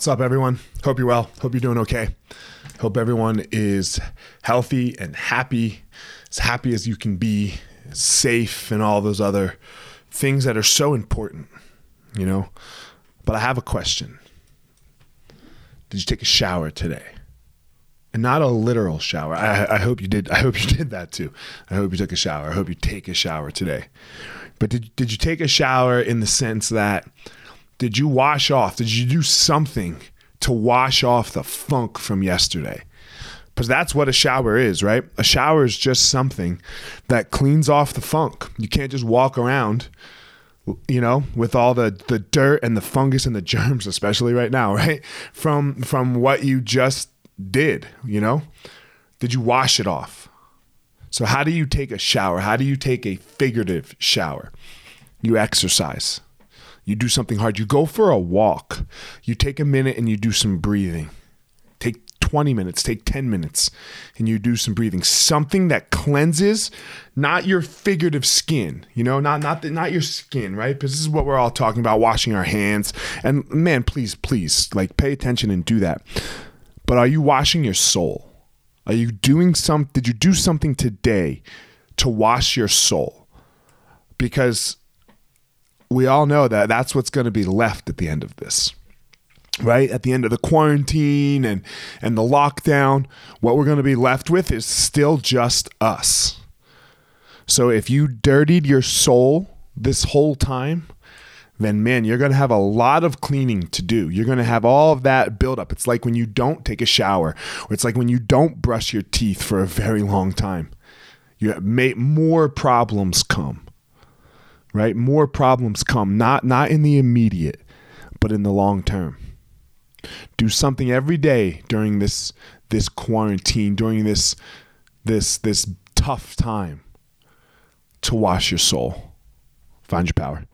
What's up, everyone? Hope you're well. Hope you're doing okay. Hope everyone is healthy and happy, as happy as you can be, safe, and all those other things that are so important, you know? But I have a question Did you take a shower today? And not a literal shower. I, I hope you did. I hope you did that too. I hope you took a shower. I hope you take a shower today. But did, did you take a shower in the sense that did you wash off? Did you do something to wash off the funk from yesterday? Because that's what a shower is, right? A shower is just something that cleans off the funk. You can't just walk around, you know, with all the, the dirt and the fungus and the germs, especially right now, right? From from what you just did, you know? Did you wash it off? So how do you take a shower? How do you take a figurative shower? You exercise you do something hard. You go for a walk. You take a minute and you do some breathing. Take 20 minutes, take 10 minutes, and you do some breathing. Something that cleanses not your figurative skin, you know, not not the, not your skin, right? Because this is what we're all talking about, washing our hands. And man, please, please, like pay attention and do that. But are you washing your soul? Are you doing some did you do something today to wash your soul? Because we all know that that's what's going to be left at the end of this right? At the end of the quarantine and and the lockdown what we're going to be left with is still just us. So if you dirtied your soul this whole time then man you're going to have a lot of cleaning to do. You're going to have all of that build up. It's like when you don't take a shower or it's like when you don't brush your teeth for a very long time. You make more problems come right? More problems come, not not in the immediate, but in the long term. Do something every day during this this quarantine, during this this this tough time to wash your soul. Find your power.